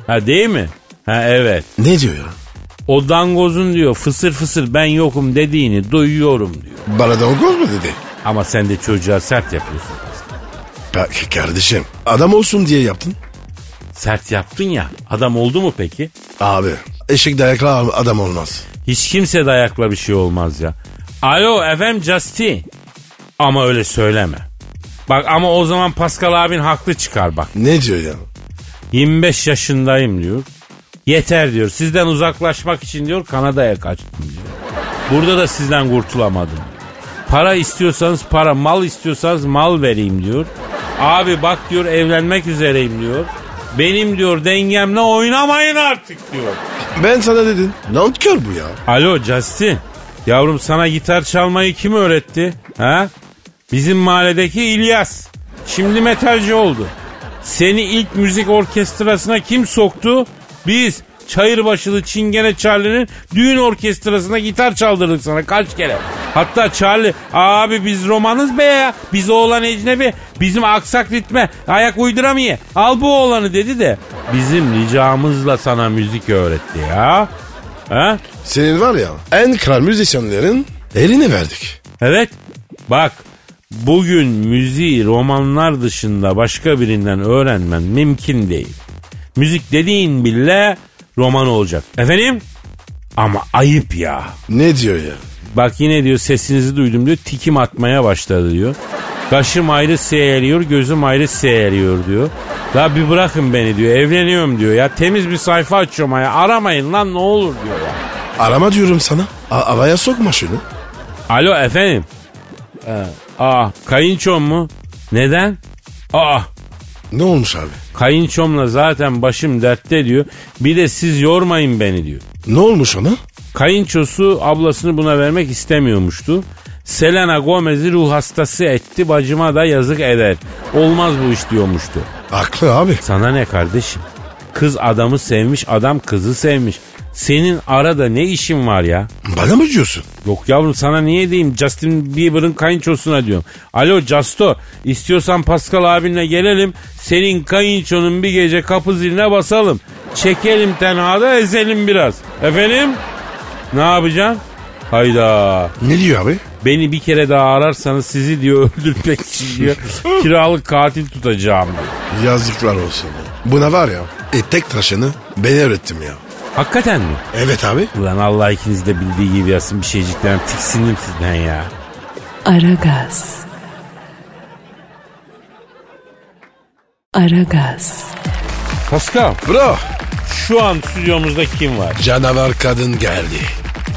Ha değil mi? Ha evet. Ne diyor ya? O dangozun diyor fısır fısır ben yokum dediğini duyuyorum diyor. Bana da o gol mu dedi? Ama sen de çocuğa sert yapıyorsun. Bak kardeşim adam olsun diye yaptın. Sert yaptın ya. Adam oldu mu peki? Abi eşek dayakla adam olmaz. Hiç kimse dayakla bir şey olmaz ya. Alo efendim Justin. Ama öyle söyleme. Bak ama o zaman Pascal abin haklı çıkar bak. Ne diyor ya? 25 yaşındayım diyor. Yeter diyor. Sizden uzaklaşmak için diyor Kanada'ya kaçtım diyor. Burada da sizden kurtulamadım. Para istiyorsanız para, mal istiyorsanız mal vereyim diyor. Abi bak diyor evlenmek üzereyim diyor. Benim diyor dengemle oynamayın artık diyor. Ben sana dedim. Nankör bu ya. Alo Justin. Yavrum sana gitar çalmayı kim öğretti? Ha? Bizim mahalledeki İlyas. Şimdi metalci oldu. Seni ilk müzik orkestrasına kim soktu? Biz. Çayırbaşılı Çingene Charlie'nin düğün orkestrasına gitar çaldırdık sana kaç kere. Hatta Charlie abi biz romanız be ya. Biz oğlan ecnebi. Bizim aksak ritme ayak uyduramıyor. Al bu oğlanı dedi de bizim ricamızla sana müzik öğretti ya. Ha? Senin var ya en kral müzisyenlerin eline verdik. Evet. Bak bugün müziği romanlar dışında başka birinden öğrenmen mümkün değil. Müzik dediğin bile roman olacak. Efendim? Ama ayıp ya. Ne diyor ya? Bak yine diyor sesinizi duydum diyor tikim atmaya başladı diyor. Kaşım ayrı seyreliyor gözüm ayrı seyreliyor diyor. La bir bırakın beni diyor evleniyorum diyor ya temiz bir sayfa açıyorum ya aramayın lan ne olur diyor ya. Arama diyorum sana. A- araya sokma şunu. Alo efendim. Ee, aa kayınçom mu? Neden? Aa Ne olmuş abi? kayınçomla zaten başım dertte diyor. Bir de siz yormayın beni diyor. Ne olmuş ona? Kayınçosu ablasını buna vermek istemiyormuştu. Selena Gomez'i ruh hastası etti bacıma da yazık eder. Olmaz bu iş diyormuştu. Haklı abi. Sana ne kardeşim? Kız adamı sevmiş adam kızı sevmiş. Senin arada ne işin var ya? Bana mı diyorsun? Yok yavrum sana niye diyeyim Justin Bieber'ın kayınçosuna diyorum. Alo Justo istiyorsan Pascal abinle gelelim. Senin kayınçonun bir gece kapı ziline basalım. Çekelim tenhada ezelim biraz. Efendim? Ne yapacaksın? Hayda. Ne diyor abi? Beni bir kere daha ararsanız sizi diyor öldürmek için diyor. Kiralık katil tutacağım. Yazıklar olsun. Buna var ya e, tek tıraşını ben öğrettim ya. Hakikaten mi? Evet abi. Ulan Allah ikiniz de bildiği gibi yazsın bir şeyciklerim. Tiksindim sizden ya. Aragaz. Aragaz. Pascal Bro şu an stüdyomuzda kim var? canavar kadın geldi.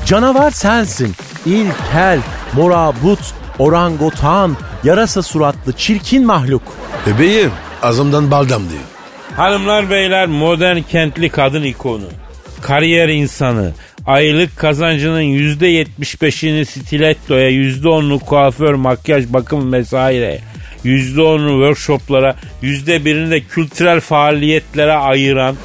Canavar sensin. İlkel, morabut, orangutan, yarasa suratlı, çirkin mahluk. Bebeğim ağzımdan baldam diyor. Hanımlar beyler modern kentli kadın ikonu. Kariyer insanı. Aylık kazancının %75'ini stilettoya, %10'unu kuaför, makyaj, bakım vesaire. %10'unu workshoplara, %1'ini de kültürel faaliyetlere ayıran,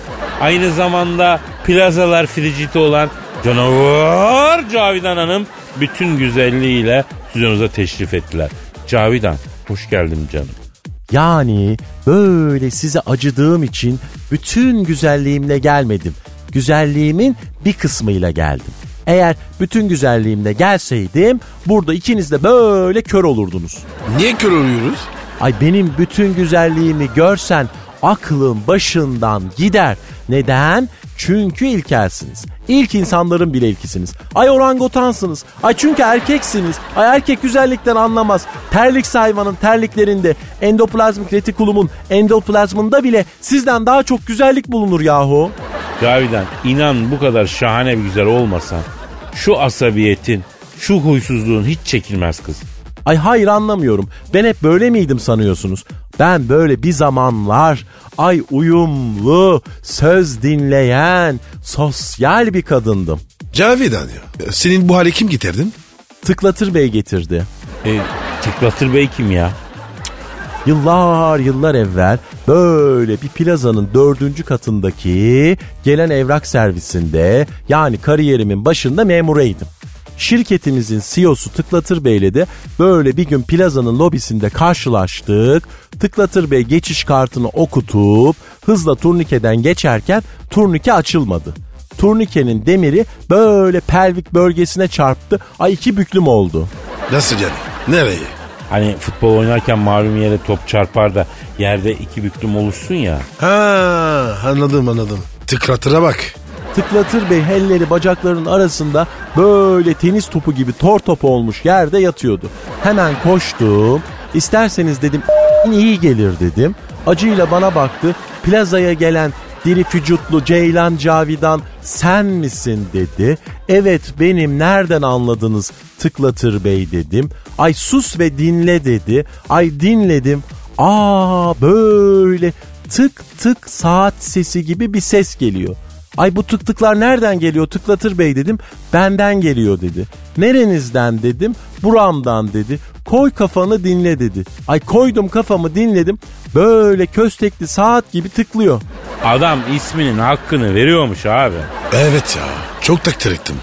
aynı zamanda plazalar friciti olan canavar Cavidan Hanım bütün güzelliğiyle stüdyonuza teşrif ettiler. Cavidan, hoş geldin canım. Yani böyle size acıdığım için bütün güzelliğimle gelmedim. Güzelliğimin bir kısmıyla geldim. Eğer bütün güzelliğimle gelseydim burada ikiniz de böyle kör olurdunuz. Niye kör oluyoruz? Ay benim bütün güzelliğimi görsen aklın başından gider. Neden? Çünkü ilkelsiniz. İlk insanların bile ilkisiniz. Ay orangotansınız. Ay çünkü erkeksiniz. Ay erkek güzellikten anlamaz. Terlik hayvanın terliklerinde endoplazmik retikulumun endoplazmında bile sizden daha çok güzellik bulunur yahu. Cavidan inan bu kadar şahane bir güzel olmasan şu asabiyetin, şu huysuzluğun hiç çekilmez kız. Ay hayır anlamıyorum. Ben hep böyle miydim sanıyorsunuz? Ben böyle bir zamanlar ay uyumlu, söz dinleyen, sosyal bir kadındım. Cavidan ya. Senin bu hale kim getirdin? Tıklatır Bey getirdi. E, Tıklatır Bey kim ya? Yıllar yıllar evvel böyle bir plazanın dördüncü katındaki gelen evrak servisinde yani kariyerimin başında memureydim. Şirketimizin CEO'su Tıklatır Bey'le de böyle bir gün plazanın lobisinde karşılaştık. Tıklatır Bey geçiş kartını okutup hızla turnikeden geçerken turnike açılmadı. Turnikenin demiri böyle pelvik bölgesine çarptı. Ay iki büklüm oldu. Nasıl yani? Nereye? Hani futbol oynarken malum yere top çarpar da yerde iki büklüm olursun ya. Ha anladım anladım. Tıkratıra bak. Tıklatır Bey elleri bacaklarının arasında böyle tenis topu gibi tor topu olmuş yerde yatıyordu. Hemen koştum. İsterseniz dedim iyi gelir dedim. Acıyla bana baktı. Plazaya gelen diri vücutlu Ceylan Cavidan sen misin dedi. Evet benim nereden anladınız Tıklatır Bey dedim. Ay sus ve dinle dedi. Ay dinledim. Aa böyle tık tık saat sesi gibi bir ses geliyor. Ay bu tık tıklar nereden geliyor Tıklatır Bey dedim. Benden geliyor dedi. Nerenizden dedim. Buramdan dedi. Koy kafanı dinle dedi. Ay koydum kafamı dinledim. Böyle köstekli saat gibi tıklıyor. Adam isminin hakkını veriyormuş abi. Evet ya çok takdir ettim.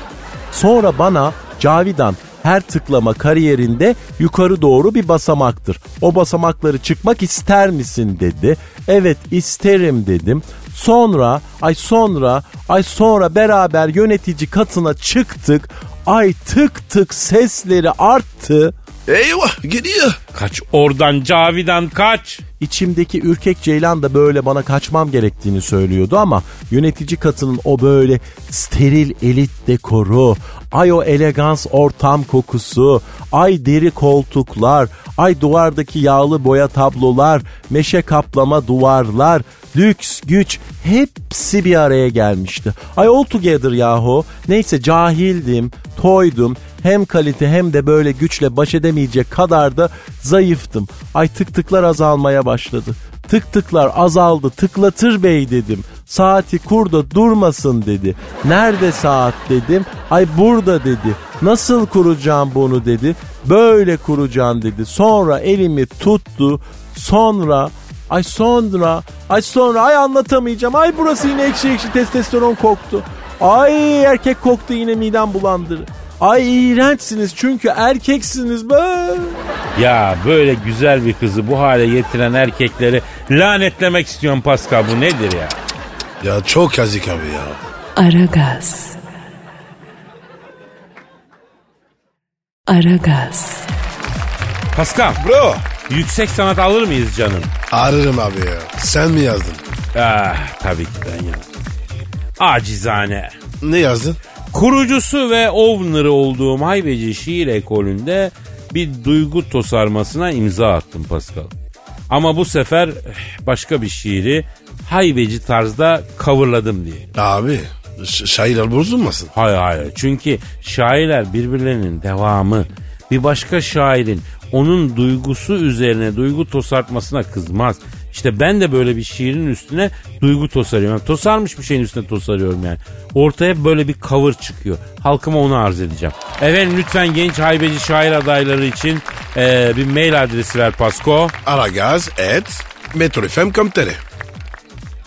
Sonra bana Cavidan her tıklama kariyerinde yukarı doğru bir basamaktır. O basamakları çıkmak ister misin dedi. Evet isterim dedim. Sonra ay sonra ay sonra beraber yönetici katına çıktık. Ay tık tık sesleri arttı. Eyvah gidiyor. Kaç oradan Cavidan kaç. İçimdeki ürkek ceylan da böyle bana kaçmam gerektiğini söylüyordu ama yönetici katının o böyle steril elit dekoru, ay o elegans ortam kokusu, ay deri koltuklar, ay duvardaki yağlı boya tablolar, meşe kaplama duvarlar, lüks, güç hepsi bir araya gelmişti. Ay all together yahu. Neyse cahildim, toydum. Hem kalite hem de böyle güçle baş edemeyecek kadar da zayıftım. Ay tık tıklar azalmaya başladı. Tık tıklar azaldı tıklatır bey dedim. Saati kur da durmasın dedi. Nerede saat dedim. Ay burada dedi. Nasıl kuracağım bunu dedi. Böyle kuracağım dedi. Sonra elimi tuttu. Sonra Ay sonra, ay sonra, ay anlatamayacağım. Ay burası yine ekşi ekşi testosteron koktu. Ay erkek koktu yine midem bulandırdı. Ay iğrençsiniz çünkü erkeksiniz be. Ya böyle güzel bir kızı bu hale getiren erkekleri lanetlemek istiyorum Pascal bu nedir ya? Ya çok yazık abi ya. Aragaz. Aragaz. Pascal Bro. yüksek sanat alır mıyız canım? Ararım abi ya. Sen mi yazdın? Ah tabii ki ben yazdım. Acizane. Ne yazdın? Kurucusu ve owner'ı olduğum haybeci şiir ekolünde bir duygu tosarmasına imza attım Pascal. Ama bu sefer eh, başka bir şiiri haybeci tarzda coverladım diye. Abi ş- şairler bozulmasın. Hayır hayır çünkü şairler birbirlerinin devamı. Bir başka şairin onun duygusu üzerine duygu tosartmasına kızmaz. İşte ben de böyle bir şiirin üstüne duygu tosarıyorum. Yani tosarmış bir şeyin üstüne tosarıyorum yani. Ortaya böyle bir cover çıkıyor. Halkıma onu arz edeceğim. Efendim lütfen genç haybeci şair adayları için e, bir mail adresi ver Pasko. Aragaz et metrofm.com.tr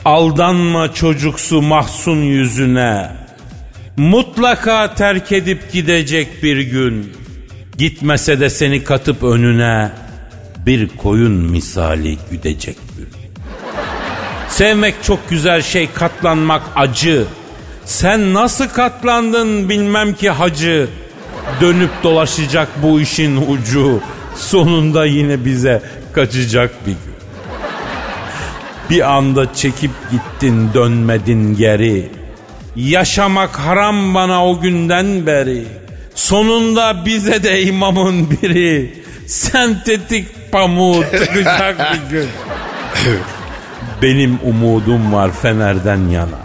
Aldanma çocuksu mahzun yüzüne. Mutlaka terk edip gidecek bir gün. Gitmese de seni katıp önüne bir koyun misali güdecek. Sevmek çok güzel şey, katlanmak acı. Sen nasıl katlandın bilmem ki hacı. Dönüp dolaşacak bu işin ucu. Sonunda yine bize kaçacak bir gün. Bir anda çekip gittin dönmedin geri. Yaşamak haram bana o günden beri. Sonunda bize de imamın biri. Sentetik pamuğu tıkacak bir gün. Benim umudum var Fener'den yana.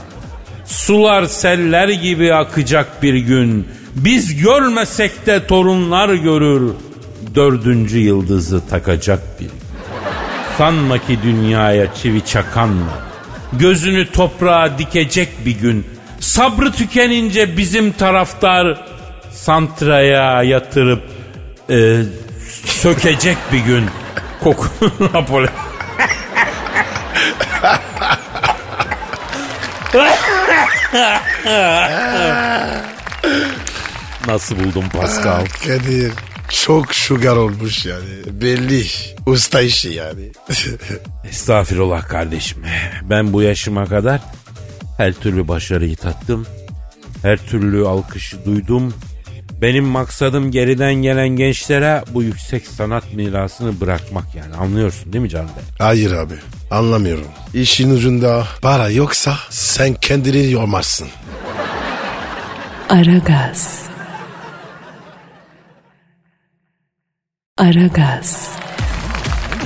Sular seller gibi akacak bir gün. Biz görmesek de torunlar görür. Dördüncü yıldızı takacak bir gün. Sanma ki dünyaya çivi çakan var. Gözünü toprağa dikecek bir gün. Sabrı tükenince bizim taraftar santraya yatırıp e, sökecek bir gün. Kokunu Napoli. Nasıl buldun Pascal? Kadir çok şugar olmuş yani. Belli. Usta işi yani. Estağfirullah kardeşim. Ben bu yaşıma kadar her türlü başarıyı tattım. Her türlü alkışı duydum. Benim maksadım geriden gelen gençlere bu yüksek sanat mirasını bırakmak yani. Anlıyorsun değil mi Can Bey? Hayır abi anlamıyorum. İşin ucunda para yoksa sen kendini yormazsın. Aragaz. Aragaz.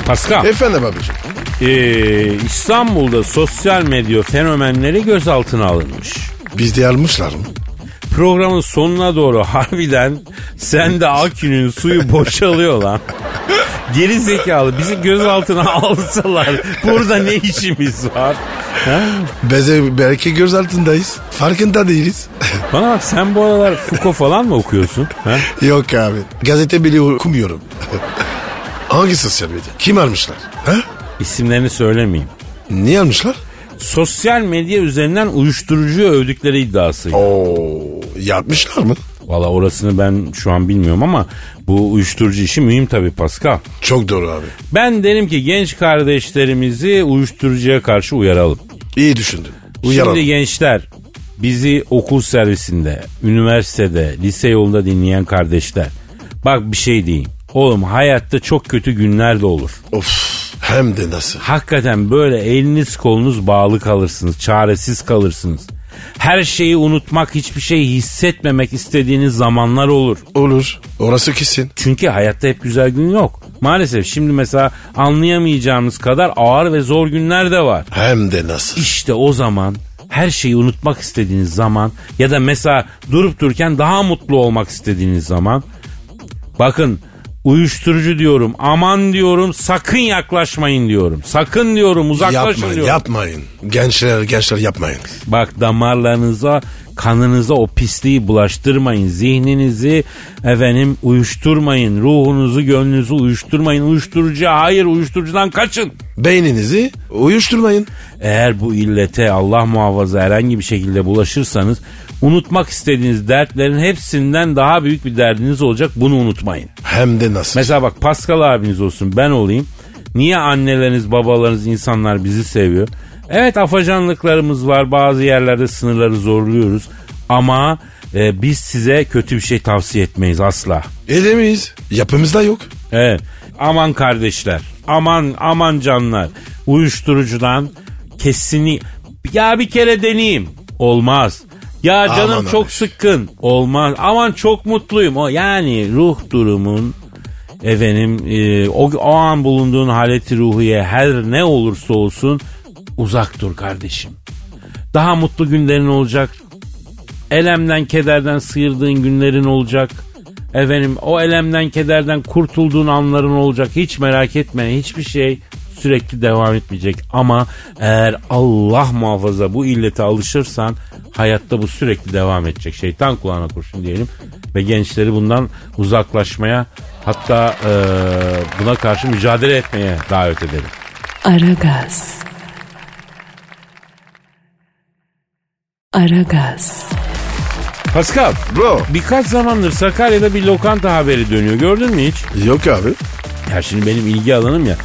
Pascal, Efendim abicim. ee, İstanbul'da sosyal medya fenomenleri gözaltına alınmış. Bizde almışlar mı? Programın sonuna doğru harbiden sen de Akü'nün suyu boşalıyor lan. Geri zekalı bizi gözaltına alsalar burada ne işimiz var? Beze belki göz altındayız. Farkında değiliz. Bana bak sen bu aralar Foucault falan mı okuyorsun? Ha? Yok abi. Gazete bile okumuyorum. Hangi sosyal medya? Kim almışlar? Ha? İsimlerini söylemeyeyim. Niye almışlar? Sosyal medya üzerinden uyuşturucu övdükleri iddiası. Oo, yapmışlar mı? Valla orasını ben şu an bilmiyorum ama bu uyuşturucu işi mühim tabii Pascal. Çok doğru abi. Ben derim ki genç kardeşlerimizi uyuşturucuya karşı uyaralım. İyi düşündün. Uyaralım. Şimdi gençler bizi okul servisinde, üniversitede, lise yolunda dinleyen kardeşler. Bak bir şey diyeyim. Oğlum hayatta çok kötü günler de olur. Of hem de nasıl. Hakikaten böyle eliniz kolunuz bağlı kalırsınız. Çaresiz kalırsınız. Her şeyi unutmak, hiçbir şey hissetmemek istediğiniz zamanlar olur. Olur. Orası kesin. Çünkü hayatta hep güzel gün yok. Maalesef şimdi mesela anlayamayacağımız kadar ağır ve zor günler de var. Hem de nasıl. İşte o zaman her şeyi unutmak istediğiniz zaman ya da mesela durup dururken daha mutlu olmak istediğiniz zaman bakın uyuşturucu diyorum aman diyorum sakın yaklaşmayın diyorum sakın diyorum uzaklaşın Yapmayın, diyorum. yapmayın. Gençler, gençler yapmayın. Bak damarlarınıza kanınıza o pisliği bulaştırmayın. Zihninizi efendim uyuşturmayın. Ruhunuzu gönlünüzü uyuşturmayın. Uyuşturucuya hayır uyuşturucudan kaçın. Beyninizi uyuşturmayın. Eğer bu illete Allah muhafaza herhangi bir şekilde bulaşırsanız unutmak istediğiniz dertlerin hepsinden daha büyük bir derdiniz olacak. Bunu unutmayın. Hem de nasıl. Mesela bak Pascal abiniz olsun ben olayım. Niye anneleriniz babalarınız insanlar bizi seviyor? Evet afacanlıklarımız var bazı yerlerde sınırları zorluyoruz. Ama e, biz size kötü bir şey tavsiye etmeyiz asla. Edemeyiz. Yapımızda yok. Evet. Aman kardeşler. Aman aman canlar. Uyuşturucudan kesini ya bir kere deneyeyim. Olmaz. Ya canım Aman çok abi. sıkkın. Olmaz. Aman çok mutluyum. O yani ruh durumun efendim e, o, o an bulunduğun haleti ruhiye her ne olursa olsun uzak dur kardeşim. Daha mutlu günlerin olacak. Elemden kederden sıyırdığın günlerin olacak. Efendim o elemden kederden kurtulduğun anların olacak. Hiç merak etme hiçbir şey sürekli devam etmeyecek. Ama eğer Allah muhafaza bu illete alışırsan hayatta bu sürekli devam edecek. Şeytan kulağına kurşun diyelim. Ve gençleri bundan uzaklaşmaya hatta e, buna karşı mücadele etmeye davet edelim. Aragaz. Aragaz. Pascal Bro. birkaç zamandır Sakarya'da bir lokanta haberi dönüyor. Gördün mü hiç? Yok abi. Ya şimdi benim ilgi alanım ya.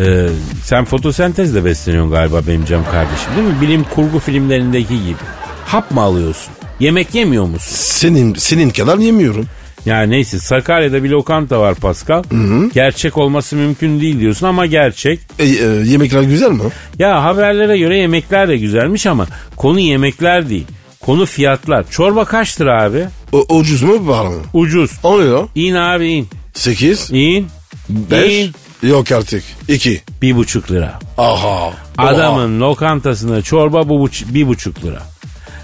Ee, sen fotosentezle besleniyorsun galiba benim cam kardeşim değil mi? Bilim kurgu filmlerindeki gibi. Hap mı alıyorsun? Yemek yemiyor musun? Senin senin kadar yemiyorum. Ya neyse Sakarya'da bir lokanta var Pascal. Gerçek olması mümkün değil diyorsun ama gerçek. E, e, yemekler güzel mi? Ya haberlere göre yemekler de güzelmiş ama konu yemekler değil. Konu fiyatlar. Çorba kaç lira abi? O, ucuz mu var mı? Ucuz. O ne ya? İn abi in. 8, İn. 5, İn. Yok artık 2. Bir buçuk lira. Aha. Adamın lokantasında çorba bu buç- bir buçuk lira.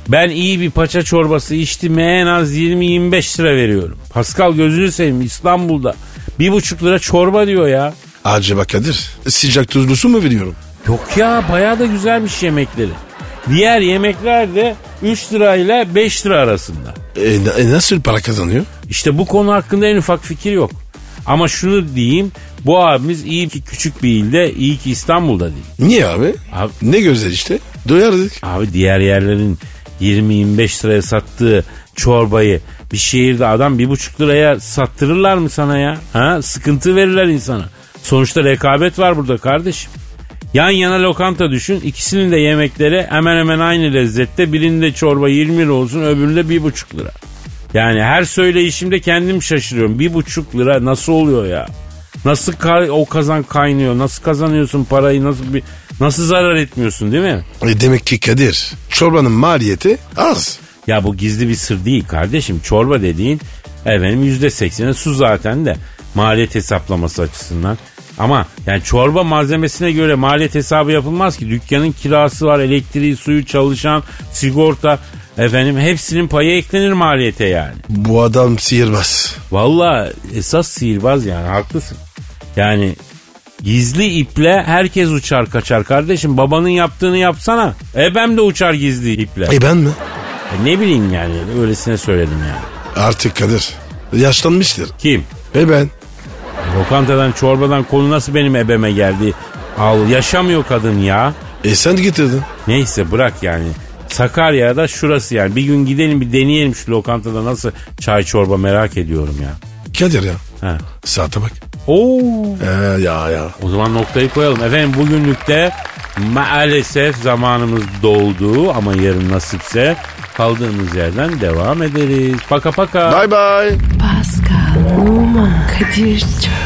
Ben iyi bir paça çorbası içtim en az 20-25 lira veriyorum. Pascal gözünü seveyim İstanbul'da. Bir buçuk lira çorba diyor ya. Acaba Kadir sıcak tuzlu su mu veriyorum? Yok ya bayağı da güzelmiş yemekleri. Diğer yemekler de 3 lirayla 5 lira arasında. E, e, nasıl para kazanıyor? İşte bu konu hakkında en ufak fikir yok. Ama şunu diyeyim bu abimiz iyi ki küçük bir ilde iyi ki İstanbul'da değil. Niye abi? Abi, Ne güzel işte. Doyardık. Abi diğer yerlerin 20-25 liraya sattığı çorbayı bir şehirde adam bir buçuk liraya sattırırlar mı sana ya? Ha? Sıkıntı verirler insana. Sonuçta rekabet var burada kardeşim. Yan yana lokanta düşün. İkisinin de yemekleri hemen hemen aynı lezzette. Birinde çorba 20 lira olsun öbüründe bir buçuk lira. Yani her söyleyişimde kendim şaşırıyorum. Bir buçuk lira nasıl oluyor ya? Nasıl ka- o kazan kaynıyor? Nasıl kazanıyorsun parayı? Nasıl bir nasıl zarar etmiyorsun değil mi? E, demek ki Kadir çorbanın maliyeti az. Ya bu gizli bir sır değil kardeşim. Çorba dediğin efendim yüzde sekseni su zaten de maliyet hesaplaması açısından. Ama yani çorba malzemesine göre maliyet hesabı yapılmaz ki. Dükkanın kirası var, elektriği, suyu, çalışan, sigorta efendim hepsinin payı eklenir maliyete yani. Bu adam sihirbaz. Valla esas sihirbaz yani haklısın. Yani gizli iple herkes uçar kaçar kardeşim. Babanın yaptığını yapsana. Ebem de uçar gizli iple. E ben mi? E ne bileyim yani öylesine söyledim yani. Artık Kadir. Yaşlanmıştır. Kim? E ben. Lokantadan çorbadan konu nasıl benim ebeme geldi? Al yaşamıyor kadın ya. E sen getirdin. Neyse bırak yani. Sakarya'da şurası yani. Bir gün gidelim bir deneyelim şu lokantada nasıl çay çorba merak ediyorum ya. Kadir ya. Ha. Saate bak. Oo. E, ya ya. O zaman noktayı koyalım. Efendim bugünlükte maalesef zamanımız doldu ama yarın nasipse kaldığımız yerden devam ederiz. Paka paka. Bye bye. Pascal, Oman, Kadir çok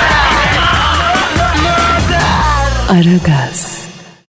Aragaz.